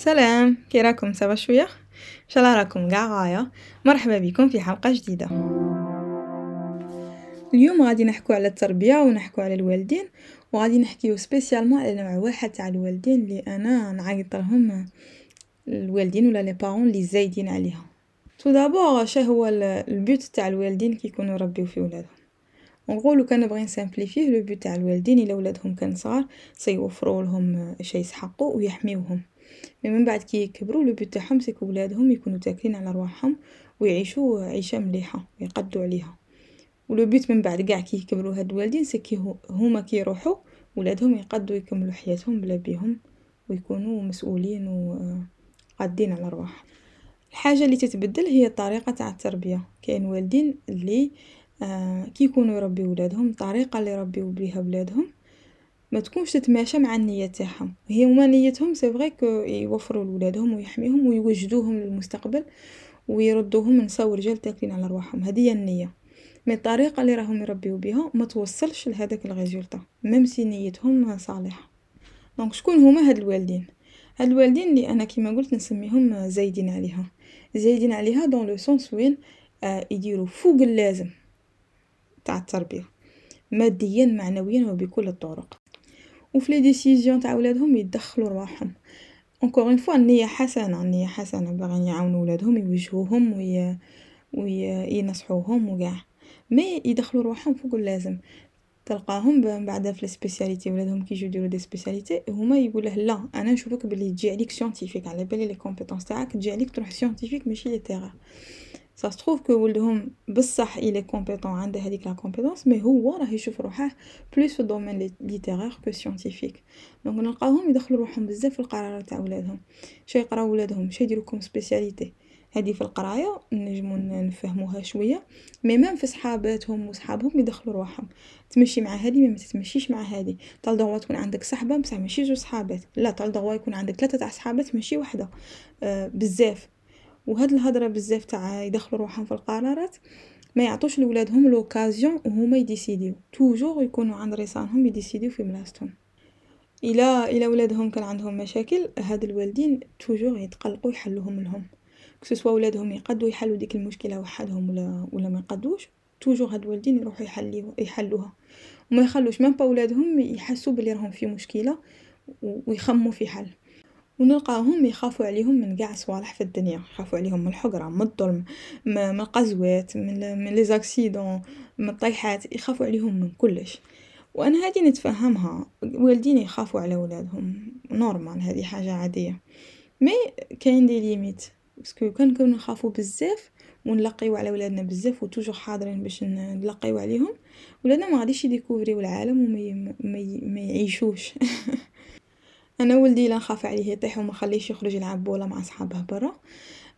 سلام. كي راكم سوا شوية؟ إن شاء الله راكم قاع غايه مرحبا بكم في حلقة جديدة. اليوم غادي نحكو على التربية ونحكو على الوالدين وغادي نحكيو spécialement على نوع واحد تاع الوالدين اللي أنا نعيط لهم الوالدين ولا les parents اللي زايدين عليها. tout d'abord هو le but تاع الوالدين كي يكونوا يربيو في ولادهم؟ نقولو كان نبغي ن simplifier le but تاع الوالدين إلا ولادهم كان صغار c'est يوفروا لهم شي يسحقوا ويحميوهم. mais من بعد كي يكبروا le but تاعهم c'est que ولادهم يكونوا تاكلين على رواحهم ويعيشوا عيشة مليحة ويقدوا عليها. و le but من بعد قاع كي يكبروا هاد الوالدين c'est que هما كي يروحوا ولادهم يقدوا يكملوا حياتهم بلا بيهم ويكونوا مسؤولين وقادين على رواحهم الحاجة اللي تتبدل هي الطريقة تاع التربية. كاين والدين اللي آه كي يكونوا يربيو ولادهم الطريقة اللي يربيو بها ولادهم ما تكونش تتماشى مع النية تاعهم. هي هما نيتهم c'est vrai يوفروا لولادهم ويحميهم ويوجدوهم للمستقبل ويردوهم نساو رجال تاكلين على رواحهم. هذه هي النية. mais الطريقة اللي راهم يربيو بها ما توصلش لهذاك ال résultat même si نيتهم صالحة. donc شكون هما هاد الوالدين؟ هاد الوالدين اللي أنا كيما قلت نسميهم زايدين عليها. زايدين عليها dans le sens وين آه يديروا فوق اللازم تاع التربية ماديا معنويا وبكل الطرق. وفي les décisions تاع ولادهم يدخلوا رواحهم. encore une fois النية حسنة النية حسنة باغيين يعاونوا ولادهم يوجهوهم oui وينصحوهم وكاع. mais يدخلوا رواحهم فوق اللازم تلقاهم بعدا في ال spécialité ولادهم كي يجيو يديروا des spécialités هما يقوله لا أنا نشوفك بلي تجي عليك scientifique على بالي les compétences تاعك تجي عليك تروح scientifique ماشي littéraire ça se trouve que ولدهم بصح il est compétent عنده هاديك la compétence mais هو راه يشوف روحه plus في ال domaine littéraire que scientifique donc نلقاوهم يدخلوا روحهم بزاف في القرارات تاع ولادهم. شا يقراو ولادهم شا يديرو comme spécialité هادي في القراية نجمو نفهموها شوية مي ميم في صحاباتهم وصحابهم يدخلوا رواحهم تمشي مع هادي ما تتمشيش مع هادي. t'as le droit تكون عندك صحبة بصح ماشي جوج صحابات. لا t'as le droit يكون عندك ثلاثة تاع صحابات ماشي وحدة. آه بزاف. وهاد الهضرة بزاف تاع يدخلوا روحهم في القرارات ما يعطوش لولادهم l'occasion وهما يديسيديو. toujours يكونوا عند رصانهم يديسيديو في بلاصتهم. إلى إلى ولادهم كان عندهم مشاكل هاد الوالدين toujours يتقلقوا يحلوهم لهم. que ce soit ولادهم يقدوا يحلوا ديك المشكلة وحدهم ولا ولا ما يقدوش toujours هاد الوالدين يروحوا يحليو يحلوها. وما يخلوش même pas ولادهم يحسوا بلي راهم في مشكلة ويخموا في حل. ونلقاهم يخافوا عليهم من قاع صوالح في الدنيا يخافوا عليهم من الحقرة من الظلم من القزوات من من les accidents من الطيحات يخافوا عليهم من كلش. وأنا هذه نتفهمها والدين يخافوا على ولادهم normal هذه حاجة عادية. mais كاين des limites parce que كان نكونوا نخافوا بزاف ونلقيو على ولادنا بزاف و toujours حاضرين باش نلقيو عليهم ولادنا ما غاديش يديكوفريو العالم وما ما يعيشوش. أنا ولدي لا نخاف عليه يطيح وما خليش يخرج يلعب بولا مع صحابه برا.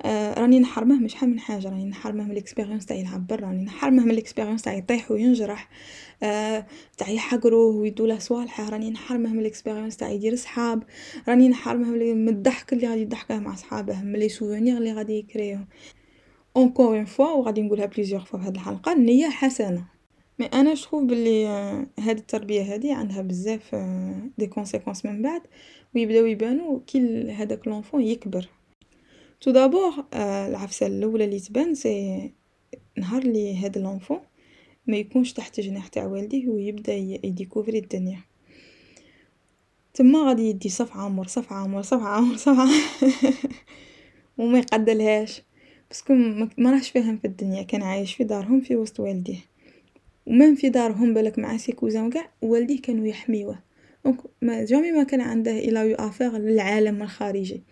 آه راني نحرمه مش حال من حاجة راني نحرمه من ال expérience تاع يلعب برا راني نحرمه من ال expérience تاع يطيح وينجرح. آه تاع يحقروه ويدوله صوالحه راني نحرمه من ال expérience تاع يدير صحاب. راني نحرمه من الضحك اللي غادي يضحكه مع صحابه من les souvenirs اللي غادي يكريهم encore une fois وغادي نقولها plusieurs fois في هذه الحلقة النيه حسنة. mais أنا شوف بلي هاد التربية هادي عندها بزاف des conséquences من بعد ويبداو يبانو كي هداك l'enfant يكبر. tout d'abord العفسة الأولى اللي تبان c'est نهار اللي هاد l'enfant ما يكونش تحت جناح تاع والديه ويبدأ يديكوفري الدنيا. تما غادي يدي صفعة مور صفعة مور صفعة مور صفعة مور. وما يقدلهاش. parce que ما راهش فاهم في الدنيا كان عايش في دارهم في وسط والديه. و même في دارهم بالك مع ses cousins وكاع والديه كانوا يحميوه donc ما jamais ما كان عنده il a eu affaire للعالم الخارجي.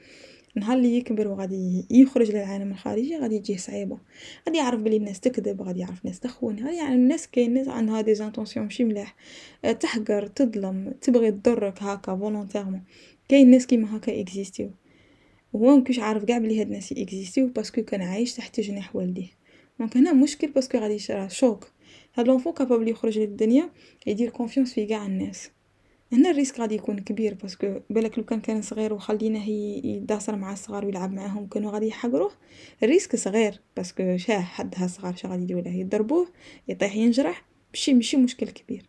نهار اللي يكبر وغادي يخرج للعالم الخارجي غادي تجيه صعيبة. غادي يعرف بلي الناس تكذب غادي يعرف الناس تخون غادي يعني الناس كاين ناس عندها des intentions ماشي ملاح. تحقر تظلم تبغي تضرك هكا volontairement كاين ناس كيما هكا اكزيستيو وهو مكنش عارف كاع بلي هاد الناس اكزيستيو parce que كان عايش تحت جناح والديه. donc هنا مشكل parce que غادي يصرا choc هاد l'enfant capable يخرج للدنيا يدير confiance في قاع الناس. هنا ال risque غادي يكون كبير parce que بالك لو كان كان صغير وخليناه يداسر مع الصغار ويلعب معاهم كانوا غادي يحقروه ال risque صغير parce que شا حدها صغار شا غادي يديروا له يضربوه يطيح ينجرح ماشي ماشي مشكل كبير.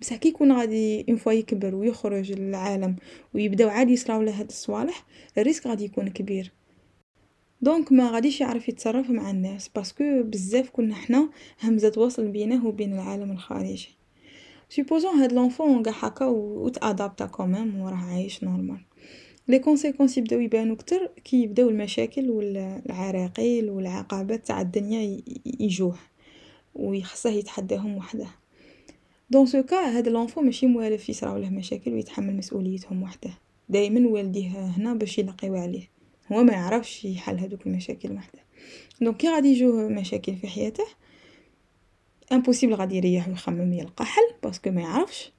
بصح كي يكون غادي une fois يكبر و يخرج للعالم و يبداو عاد يصراوله هاد الصوالح ال risque غادي يكون كبير. donc ما غاديش يعرف يتصرف مع الناس parce que بزاف كنا حنا همزة وصل بينه و بين العالم الخارجي. supposons هاد l'enfant قاع هكا و تأدابتا quand même و راه عايش normal les conséquences يبداو يبانو كتر كي يبداو المشاكل و العراقيل و العقبات تاع الدنيا يجوه و يخصه يتحداهم وحده. dans ce cas هاد l'enfant ماشي موالف يصراوله مشاكل و يتحمل مسؤوليتهم وحده. دايما والديه هنا باش ينقيو عليه. هو ما يعرفش يحل هادوك المشاكل وحده. donc كي غادي يجوه مشاكل في حياته impossible غادي يريح و يخمم يلقى حل parce que ما يعرفش.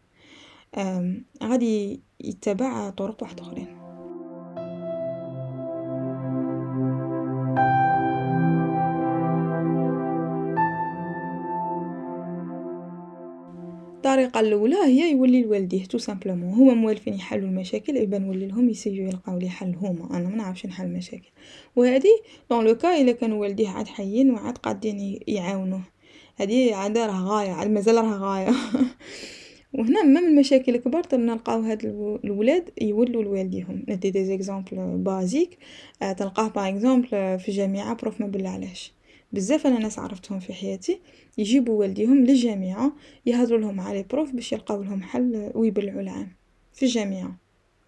غادي يتبع طرق وحدخرين الطريقة الأولى هي يولي لوالديه tout simplement هما موالفين يحلو المشاكل eh ben نولي لهم يسيو يلقاو لي حل هما. أنا منعرفش نحل المشاكل. و هادي dans le cas إلا كانو والديه عاد حيين و عاد قادين يعاونوه. هادي عادا راه غاية عاد مازال راه غاية. و هنا même المشاكل الكبار نلقاو هاد الولاد يولو لوالديهم. ندي des exemples basiques تلقاه par exemple في الجامعة prof مبلعلاش بزاف أنا ناس عرفتهم في حياتي يجيبوا والديهم للجامعة يهضروا لهم على prof باش يلقاو لهم حل ويبلعوا العام في الجامعة.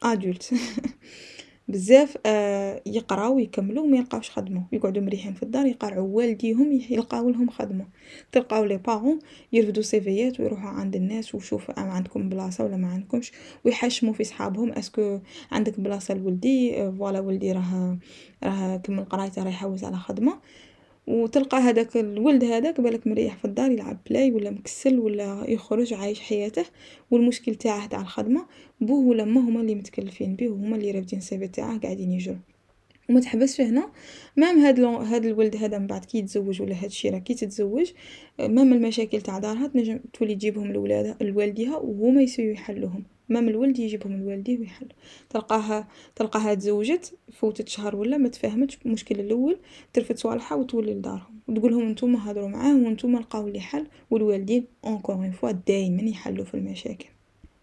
adultes بزاف آه يقراو ويكملوا وما يلقاوش خدمة. يقعدوا مريحين في الدار يقرعوا والديهم يلقاو لهم خدمة. تلقاو les parents يرفدوا سيفيات ويروحوا عند الناس وشوف ما عندكم بلاصة ولا ما عندكمش ويحشموا في صحابهم est-ce que عندك بلاصة لولدي آه voilà ولدي راه راه كمل قرايته راه يحوس على خدمة. وتلقى هذاك الولد هذاك بالك مريح في الدار يلعب Play ولا مكسل ولا يخرج عايش حياته. والمشكل تاعه تاع الخدمة بوه ولا ما هما اللي متكلفين به وهما اللي رافدين ال CV تاعه قاعدين يجرو. وما تحبسش هنا même هاد l'enfant هاد الولد هذا من بعد كي يتزوج ولا هاد الشي راه كي تتزوج même المشاكل تاع دارها تنجم تولي تجيبهم لولادها لوالديها وهما يسيو يحلوهم. même الولد يجيبهم لوالديه ويحل. تلقاها تلقاها تزوجت فوتت شهر ولا ما تفاهمتش المشكل الأول ترفد صوالحها وتولي لدارهم. وتقول لهم نتوما هضروا معاه وانتوما لقاو لي حل والوالدين encore une fois دائما يحلوا في المشاكل.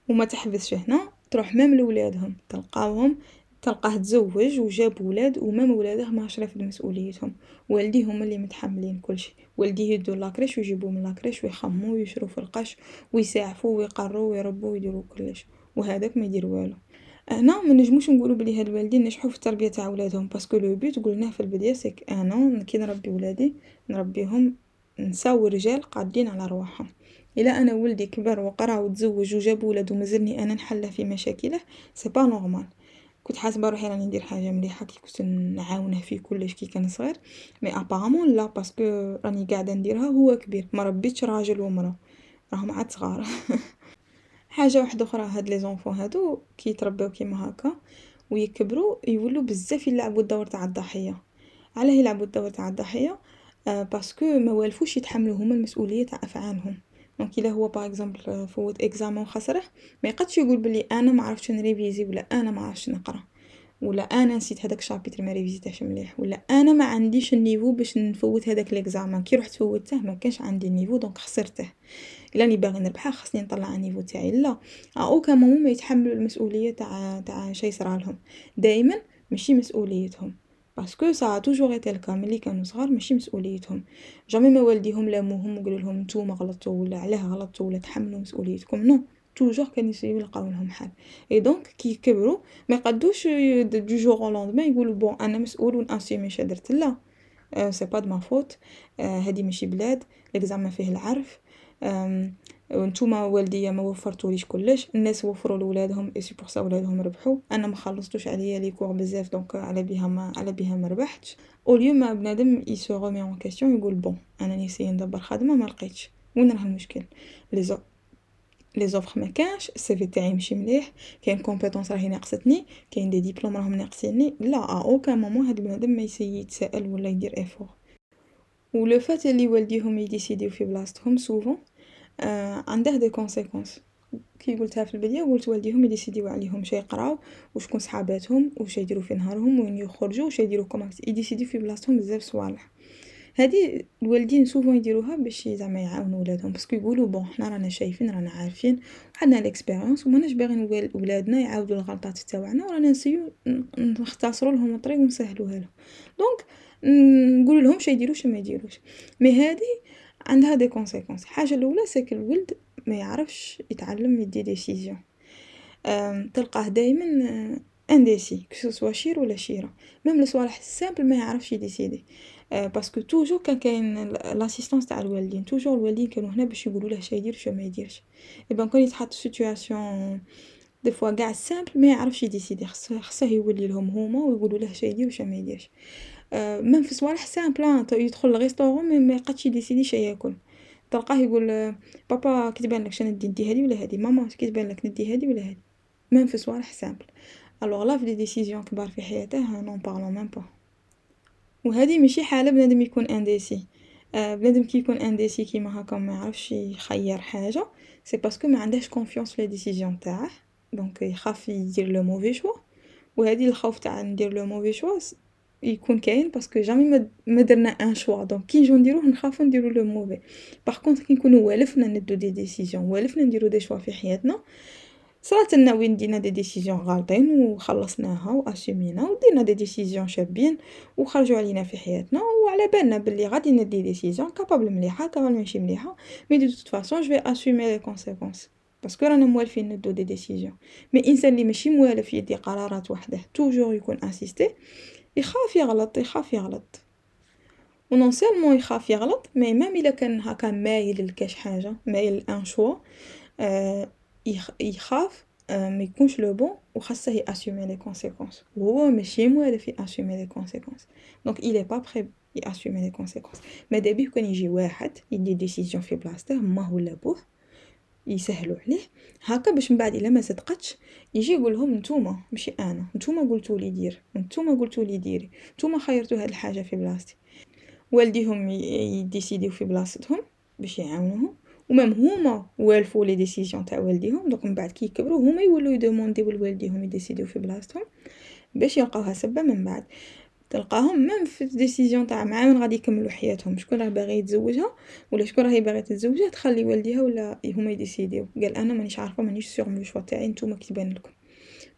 وما تحبسش هنا تروح même لولادهم. تلقاوهم تلقاه تزوج وجاب ولاد و même ولاده ما رافد مسؤوليتهم. والديه هما اللي متحملين كل شيء. والديه يدو la crèche ويجيبوه من la crèche ويخملو ويشرو في القش ويساعفو ويقرو ويربو ويديرو كلش. وهذاك ما يدير والو. هنا ما نجموش نقولوا بلي هاد الوالدين نجحوا في التربيه تاع ولادهم parce que le but قلناه في البداية c'est que أنا كي نربي ولادي نربيهم نسا و رجال قادين على رواحهم. إلا أنا ولدي كبر وقرأ وتزوج وجاب ولاد ومازلني أنا نحله في مشاكله c'est pas normal. كنت حاسبة روحي راني ندير حاجة مليحة كي كنت نعاونه في كلش كي كان صغير. mais apparemment لا parce que راني قاعدة نديرها هو كبير ما ربيتش راجل ومرأة. راهم عاد صغار. حاجة واحدة أخرى هاد les enfants هادو كي يتربيو كيما هكا ويكبروا يولوا بزاف يلعبوا الدور تاع الضحية. علاه يلعبوا الدور تاع الضحية؟ آه parce que ما والفوش يتحملوا هما المسؤولية تاع أفعالهم. donc إلا هو par exemple فوت examen وخسره ما يقدش يقول بلي أنا ما عرفتش نريفيزي ولا أنا ما عرفتش نقرأ ولا أنا نسيت هذاك ال chapitre ما ريفيزيتهش مليح ولا أنا ما عنديش ال niveau باش نفوت هذاك l'examen كي رحت فوتته ما كانش عندي ال niveau donc خسرته. راني باغي نربحها خصني نطلع ال niveau تاعي. لا à aucun moment ما يتحملوا المسؤولية تاع تاع شي صرالهم دائما ماشي مسؤوليتهم. parce que ça toujours été le cas ملي كانوا صغار ماشي مسؤوليتهم. jamais ما والديهم لاموهم وقالوا لهم نتوما غلطتوا ولا علاه غلطتوا ولا تحملوا مسؤوليتكم. non toujours كان يسيو يلقاو لهم حل. et donc كي يكبروا ما يقدوش du jour au lendemain يقولوا bon أنا مسؤول وناسومي اش درت لا c'est pas de ma faute هادي ماشي بلاد l'examen فيه العرف. نتوما والديا ما وفرتوليش كلش. الناس وفروا لولادهم et c'est pour ça ولادهم ربحوا. أنا ما خلصتوش عليا les cours بزاف donc على بها ما على بها ما ربحتش. au lieu ما بنادم il se remet en question يقول bon أنا نسي ندبر خدمة ما لقيتش. وين راه المشكل؟ les les offres ما كانش ال CV تاعي ماشي مليح. كاين compétences راهي ناقصتني كاين des diplômes راهم ناقصيني. لا à aucun moment هاد بنادم ما يسيي يتسائل ولا يدير effort و le fait اللي والديهم يديسيديو في بلاصتهم souvent آه عنده des conséquences كي قلتها في البداية قلت والديهم يديسيديو عليهم شي يقراو وشكون صحاباتهم وش يديروا في نهارهم وين يخرجوا وش يديروا comme يديسيديو في بلاصتهم بزاف صوالح هادي الوالدين souvent يديروها باش زعما يعاونو ولادهم parce que يقولو bon حنا رانا شايفين رانا عارفين عندنا l'expérience وماناش باغيين ولادنا يعاودو الغلطات تاوعنا ورانا نسيو نختصروا لهم الطريق ونسهلوها لهم donc نقول لهم شي يديروش ما يديروش. mais هادي عندها des conséquences. الحاجة الأولى c'est que الولد ما يعرفش يتعلم يدي décision. تلقاه دائما indécis que ce soit شير ولا شيرة. même الصوالح ال simple ما يعرفش يديسيدي. parce que toujours كان كاين l'assistance تاع الوالدين. toujours الوالدين كانوا هنا باش يقولوا له شنو يدير شنو ما يديرش eh ben كون يتحط في situation des fois كاع simple ما يعرفش يديسيدي. خصه يولي لهم هما ويقولوا له شنو يدير وشنو ما يديرش. même في صوالح simple يدخل ل restaurant ما يقدش يديسيدي شي ياكل. تلقاه يقول بابا كي تبان لك شنو ندي ندي هادي ولا هادي؟ ماما كي تبان لك ندي هادي ولا هادي؟ même في صوالح simple. alors là في des décisions كبار في حياته n'en parlons même pas وهذه ماشي حالة بنادم يكون indécis آه بنادم كي يكون indécis كيما هكا ما يعرفش يخير حاجة c'est parce que ما عندهاش confiance في les décisions تاعه. donc يخاف يدير le mauvais choix وهذه الخوف تاع ندير le mauvais choix يكون كاين parce que jamais ما درنا un choix donc كي نجيو نديروه نخافو نديرو le mauvais par contre كي نكونو والفنا ندو des décisions والفنا نديرو des choix في حياتنا صرات لنا وين دينا des décisions غالطين وخلصناها واسومينا ودينا des décisions شابين وخرجوا علينا في حياتنا وعلى بالنا بلي غادي ندي décision capable مليحة capable ماشي مليحة. mais de toute façon je vais assumer les conséquences parce que رانا موالفين ندو des décisions mais إنسان اللي ماشي موالف يدي قرارات وحده toujours يكون assisté يخاف يغلط يخاف يغلط. و non seulement يخاف يغلط مي ميم إلا كان هكا مايل لكاش حاجة مايل un choix آه يخاف ما يكونش le bon وخاصة ياسومي les conséquences وهو ماشي موالف ياسومي les conséquences donc est pas prêt ياسومي les conséquences ماذا بيه كان يجي واحد يدي décision في بلاصته ما ولا بوه يسهلوا عليه. هكا باش من بعد إلا ما صدقتش يجي يقول لهم نتوما ماشي أنا نتوما قلتوا لي دير نتوما قلتوا لي ديري نتوما خيرتوا هاد الحاجة في بلاصتي. والديهم يديسيديو في بلاصتهم باش يعاونوهم و même هما والفو les décisions تاع والديهم دوك من بعد كي يكبروا هما يولوا يدومونديو لوالديهم يديسيديو في بلاصتهم باش يلقاوها سبة من بعد. تلقاهم même في décision تاع مع من غادي يكملوا حياتهم. شكون راه باغي يتزوجها ولا شكون راهي باغي تتزوجها تخلي والديها ولا هما يdécidiو؟ قال أنا مانيش عارفة مانيش sûre من ال choix تاعي نتوما كتبان لكم.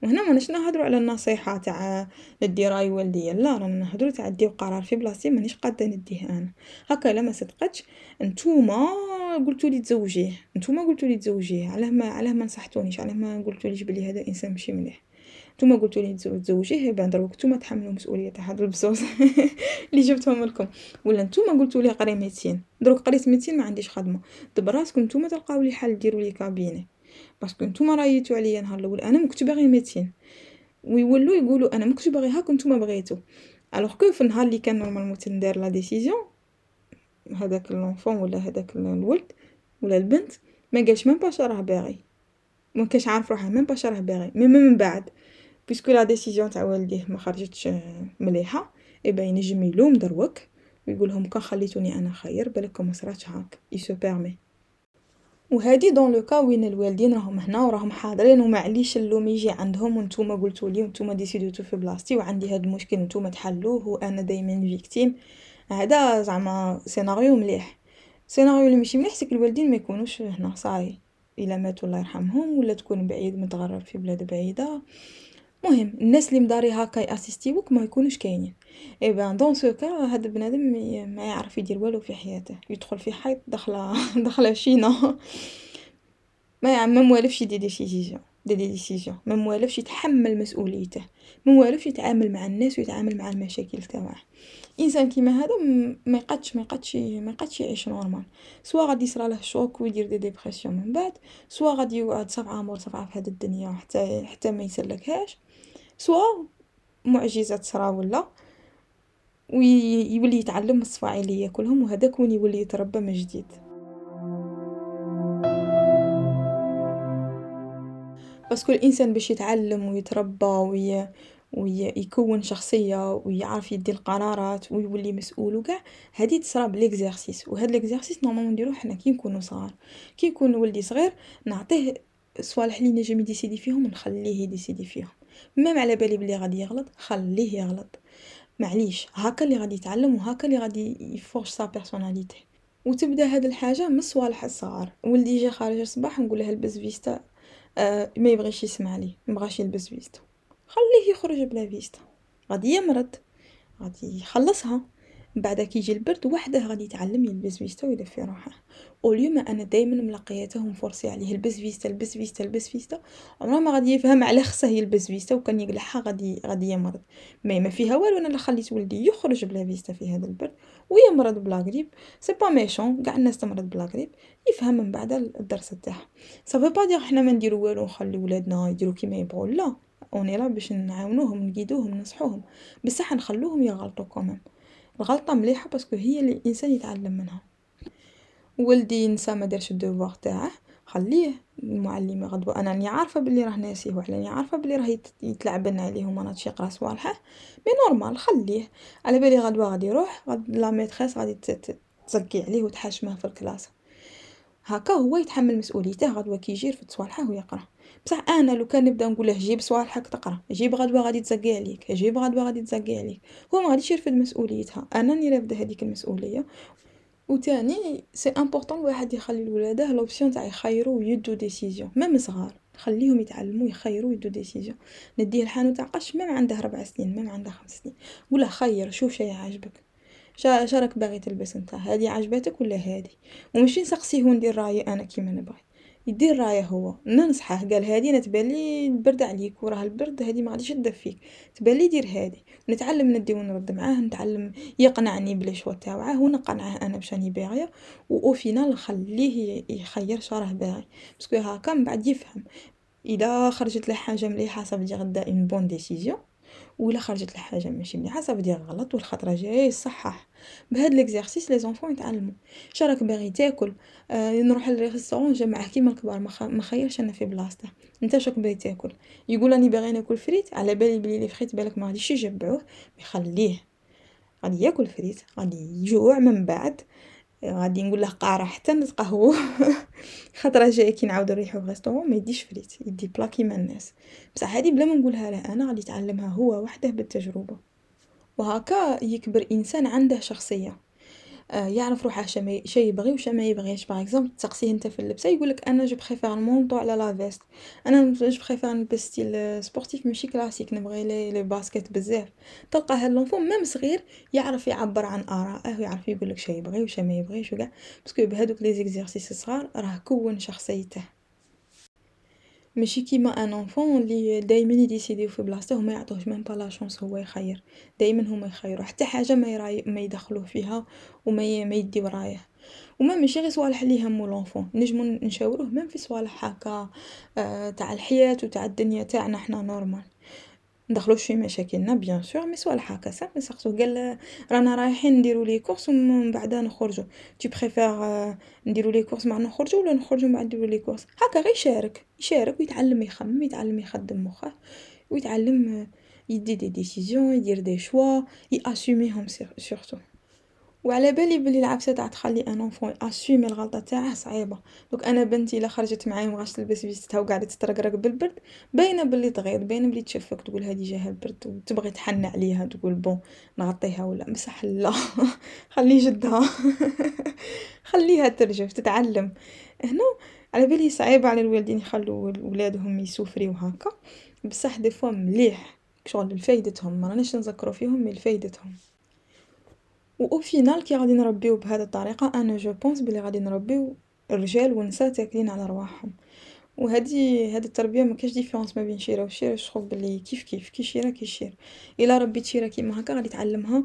وهنا ماناش نهضروا على النصيحة تاع ندي راي والديا لا رانا نهضروا تاع نديو قرار في بلاصتي مانيش قاده نديه أنا. هكا لما صدقتش. نتوما قلتوا لي تزوجيه. نتوما قلتوا لي تزوجيه. علاه ما علاه ما نصحتونيش. علاه ما قلتوليش بلي هذا إنسان ماشي مليح. نتوما قلتوا لي تزوجيه بعد دروك نتوما تحملوا مسؤولية تاع هاد البزوز اللي جبتهم لكم. ولا نتوما قلتوا لي قري médecine دروك قريت médecine ما عنديش خدمة. دبر راسكم نتوما تلقاو لي حل ديروا لي cabinet. Parce que نتوما رايتو عليا نهار الأول أنا ما كنت باغي médecine ويولوا يقولوا أنا ما كنتش باغي هاك نتوما بغيتو. alors que في النهار اللي كان normalement تندار la décision هذاك l'enfant ولا هذاك الولد ولا البنت ما قالش même pas راه باغي. ما كانش عارف روحه même pas راه باغي. mais من بعد. puisque la décision تاع والديه ما خرجتش مليحه eh ben ينجم يلوم دروك ويقول لهم كان خليتوني أنا خير بالك ما صراتش هاك يسو بيرمي وهادي dans le cas وين الوالدين راهم هنا وراهم حاضرين ومعليش اللوم يجي عندهم وانتوما قلتوا لي وانتوما décidيتو في بلاصتي وعندي هاد المشكل نتوما تحلوه وأنا دايما victime هذا زعما سيناريو مليح سيناريو اللي ماشي مليح c'est que الوالدين ما يكونوش هنا صاي الا ماتوا الله يرحمهم ولا تكون بعيد متغرب في بلاد بعيده مهم الناس اللي مداري هكا يassistiوك ما يكونوش كاينين. eh ben dans ce cas هذا بنادم ما يعرف يدير والو في حياته. يدخل في حيط دخله دخله شينا. ما ما موالفش يدير des décisions des décisions ما موالفش يتحمل مسؤوليته. ما موالفش يتعامل مع الناس ويتعامل مع المشاكل تاعه إنسان كيما هذا ما يقدش ما يقدش ما يقدش يعيش normal soit غادي يصرى له choc ويدير des dépressions من بعد. soit غادي يقعد صفعه عمر صفعه في هذه الدنيا حتى حتى ما يسلكهاش. soit معجزة تصرا ولا ويولي يتعلم الصفايع اللي ياكلهم وهذاك وين يولي يتربى من جديد. Parce que الانسان باش يتعلم ويتربى وي ويكون شخصية ويعرف يدي القرارات ويولي مسؤول وكاع هادي تصرا ب les exercices وهاد les exercices normalement نديروه حنا كي نكونوا صغار. كي يكون ولدي صغير نعطيه صوالح اللي نجم يdécidi فيهم ونخليه يdécidi فيهم. même على بالي بلي غادي يغلط خليه يغلط. معليش هاكا اللي غادي يتعلم و هاكا اللي غادي يforge sa personnalité و تبدا هاد الحاجة من الصوالح الصغار. ولدي جا خارج الصباح نقوله البس veste آه ما يبغيش يسمع لي مبغاش يلبس veste. خليه يخرج بلا veste. غادي يمرض غادي يخلصها. بعد كي يجي البرد وحده غادي يتعلم يلبس veste و يدفي روحه. au lieu ما أنا دايما ملقياته مforcي عليه البس veste البس veste البس veste. عمره ما غادي يفهم على خصه يلبس veste وكان يقلعها غادي غادي يمرض. mais ما فيها والو أنا اللي خليت ولدي يخرج بلا فيستا في هذا البرد ويمرض ب la grippe c'est pas méchant كاع الناس تمرض ب la grippe يفهم من بعد الدرس تاعها ça veut pas dire حنا ما نديرو والو نخلي ولادنا يديرو كيما يبغوا لا on est là باش نعاونوهم نقيدوهم ننصحوهم. بصح نخلوهم يغلطوا quand même الغلطه مليحة parce que هي اللي الإنسان يتعلم منها. ولدي نسى ما دارش ال devoir تاعه خليه المعلمة غدوة. أنا راني عارفة بلي راه ناسيه ولا راني عارفة بلي راه يتلعبن عليه وما رانيش يقرأ صوالحه. mais normal خليه. على بالي غدوة غادي يروح غد la maîtresse غادي تزقي عليه وتحاشمه في ال classe هكا هو يتحمل مسؤوليته غدوة كي يجي يرفد صوالحه ويقرأ. بصح أنا لو كان نبدأ نقوله جيب صوالحك تقرأ جيب غدوة غادي تزقي عليك جيب غدوة غادي تزقي عليك. هو ما غاديش يرفد مسؤوليتها. أنا راني رافدة هذيك المسؤولية. وتاني c'est important الواحد يخلي لولاده l'option تاع يخيروا ويدو décision même صغار. خليهم يتعلموا يخيروا ويدو décision نديه الحانوت تاع قش même عنده ربع سنين même عنده خمس سنين. قوله خير شوف شي عاجبك شارك باغي تلبس نتا هادي عجبتك ولا هادي وماشي نسقسيه وندير رأيي أنا كيما نبغي يدير رايه هو. ننصحه قال هادي أنا تبالي البرد عليك وراه البرد هادي ما غاديش تدفيك تبالي دير هادي. نتعلم ندي ونرد معاه نتعلم يقنعني بلي choix تاوعه ونقنعه أنا باش راني باغية. au final نخليه يخير شراه باغي. Parce que هاكا من بعد يفهم. إذا خرجت له حاجة مليحة صافي غدا une bonne décision ولا خرجت له حاجة ماشي مليحة. صافي دير غلط والخطرة. جاية يصحح بهاد les exercices les enfants يتعلموا. شراك باغي تاكل. آه نروح لل restaurant جا معاه كيما الكبار. ما خيرش أنا في بلاصته. أنت شراك باغي تاكل؟ يقول راني باغي ناكل فريت. على بالي بلي les frites بالك ما غاديش يشبعوه يخليه غادي ياكل فريت. غادي يجوع من بعد. غادي نقول له قارة حتى نتقهوو خطرة جاية كي نعاودو نريحو ف restaurant ما يديش فريت يدي plat كيما الناس. بصح هادي بلا ما نقولها له أنا غادي يتعلمها هو وحده بالتجربة. وهكا يكبر إنسان عنده شخصية. آه، يعرف روحه شي شي يبغي وش ما يبغيش. Par exemple تسقسيه أنت في اللبسة يقولك أنا je préfère le manteau على la veste أنا je préfère نلبس style sportif ماشي كلاسيك نبغي les les baskets بزاف. تلقى هاد l'enfant même صغير يعرف يعبر عن ارائه ويعرف يقولك شي يبغي وش ما يبغيش وكاع. Parce que بهادوك les exercices الصغار راه كون شخصيته. ماشي كيما un enfant لي دايما يديسيديو في بلاصتو و ميعطوهش même pas la chance هو يخير. دايما هما يخيرو حتى حاجة ما يراي ما يدخلوه فيها و ما ما يديو رايه و même ماشي غير صوالح لي يهمو l'enfant نجمو نشاوروه même في صوالح هكا تاع الحياة و تاع الدنيا تاعنا حنا normal ندخلوش في مشاكلنا bien sûr mais صوالح هكا صافي نسقسوه قال رانا رايحين نديرو les courses و من بعدا نخرجو. Tu préfères نديرو les courses مع نخرجو ولا نخرجو مع نديرو les courses هكا غير يشارك يشارك ويتعلم يخمم يتعلم يخدم مخه ويتعلم يدي des décisions يدير des choix ياسوميهم surtout وعلى بالي بلي العبسه تاع تخلي un enfant assume الغلطة تاعه صعيبة. دوك أنا بنتي إلا خرجت معايا ومبغاتش تلبس فيستها وقاعدة تترقرق بالبرد باينة بلي تغيظ باينة بلي تشفك تقول هادي جاها البرد وتبغي تحن عليها تقول bon نغطيها ولا بصح لا خلي جدها خليها ترجف تتعلم. هنا على بالي صعيبة على الوالدين يخلو ولادهم يسوفريو هكا. بصح des fois مليح شغل لفايدتهم ما رانيش نذكروا فيهم mais لفايدتهم و au final كي غادي نربيو بهذه الطريقة أنا je pense بلي غادي نربيو رجال ونساء تاكلين على رواحهم. وهذه هذه التربية ما كاش différence ما بين شيرة وشيره شوف بلي كيف كيف كي شيرة كي شير. إلا ربيت شيرة كيما هكا غادي تعلمها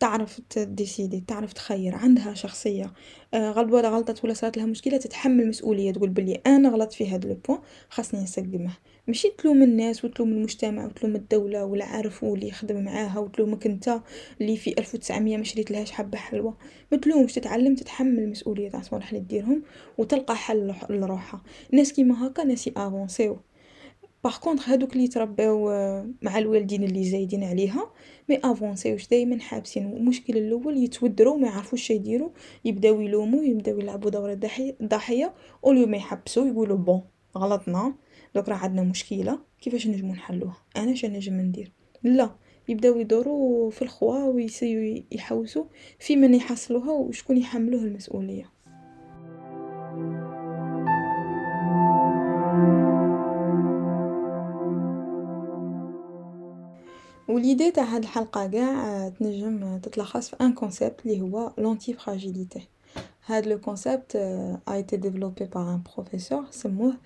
تعرف تديسيدي تعرف تخير عندها شخصية. آه، غلط ولا غلطت ولا صارت لها مشكلة تتحمل مسؤولية تقول بلي أنا غلطت في هذا لو بوين خاصني نسقمه ماشي تلوم الناس وتلوم المجتمع وتلوم الدولة والعارف واللي يخدم معاها وتلومك انت اللي في ألف وتسعمية ما شريتلهاش حبة حلوة. ما تلومش تتعلم تتحمل المسؤولية تاع صوالح اللي ديرهم وتلقى حل لروحها الناس كيما هكا ناس يأفونسيو. par contre هادوك اللي يترباو مع الوالدين اللي زايدين عليها ما افونسيوش دائما حابسين المشكل الأول يتودروا ما يعرفوش شي يديروا يبداو يلوموا يبداو يلعبوا دور الضحيه au lieu ما يحبسوا يقولوا bon غلطنا. دوك راه عندنا مشكلة كيفاش نجمو نحلوها؟ أنا شنو نجم ندير؟ لا يبداو يدورو في الخوا و يسيو يحوسو في من يحصلوها و شكون يحملوه المسؤولية. و l'idée تاع هاد الحلقة قاع تنجم تتلخص في un concept لي هو l'antifragilité، هاد le concept a été développé par un professeur سموه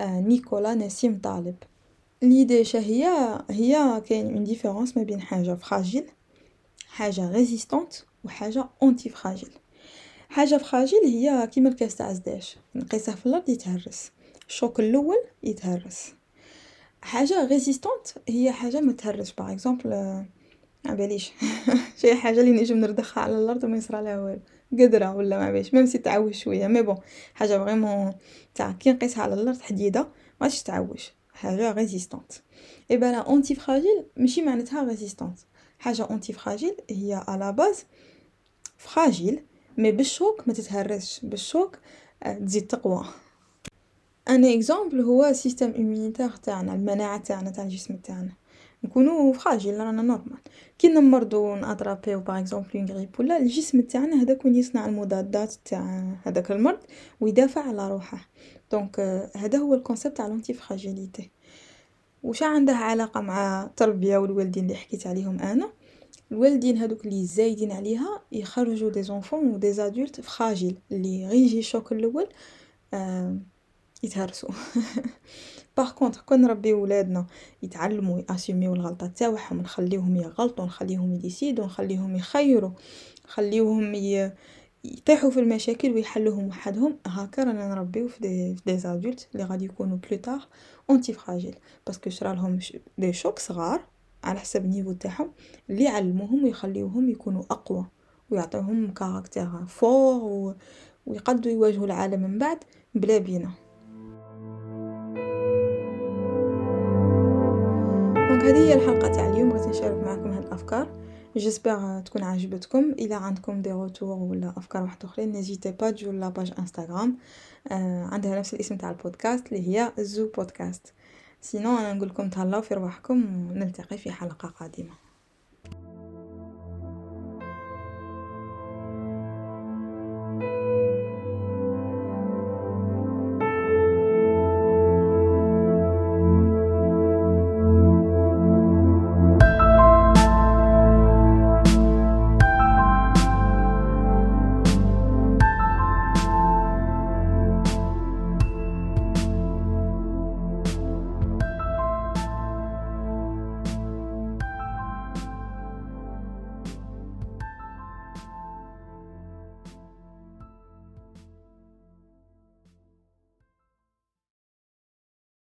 نيكولا نسيم طالب، l'idée شاهي هي كاين une différence ما بين حاجة fragile حاجة résistante و حاجة antifragile، حاجة fragile هي كيما الكاس تاع زجاج نقيسه في اللرض يتهرس، ال choc اللول يتهرس، حاجة résistante هي حاجة متهرسش par exemple ماعباليش شي حاجة لي نجم نردخها على اللرض و ميصرالها والو، قدرة و لا ماعلابيش même si تعوج شوية mais bon حاجة vraiment تاع كي نقيسها على اللرض حديدة مغاديش تعوج حاجة résistante، et ben là antifragile ماشي معناتها résistante، حاجة antifragile هي à la base fragile mais بال choc متتهرسش بال choc تزيد تقوى، un exemple هو système immunitaire تاعنا المناعة تاعنا تاع الجسم تاعنا، نكونو fragiles رانا normal، كي نمرضو و ناطرابيو par exemple une grippe و لا الجسم تاعنا هداك وين يصنع المضادات تاع هداك المرض و يدافع على روحه، donc هذا هو ال concept تاع l'antifragilité، واش عنده علاقة مع التربية و الوالدين لي حكيت عليهم أنا، الوالدين هاذوك لي زايدين عليها يخرجو des enfants و des adultes fragiles لي غي يجي ال choc اللول يتهرسو par contre كون نربيو ولادنا يتعلمو ياسوميو الغلطات تاوعهم نخليوهم يغلطو نخليوهم يديسيدو نخليوهم يخيرو نخليوهم يطيحو في المشاكل و يحلوهم وحدهم هاكا رانا نربيو في des adultes لي غادي يكونو plutôt antifragiles parce que صرالهم des chocs صغار على حساب ال niveau تاعهم لي يعلموهم و يخليوهم يكونو أقوى و يعطيوهم caractère fort و يقدو يواجهو العالم من بعد بلا بينا. هذه هي الحلقة تاع اليوم بغيت نشارك معاكم هاد الأفكار. j'espère تكون عجبتكم. إلى عندكم des retours ولا أفكار واحدوخرين n'hésitez pas تجو la page Instagram عندها نفس الاسم تاع البودكاست اللي هي زو بودكاست sinon أنا نقولكم تهلاو في رواحكم و نلتقي في حلقة قادمة.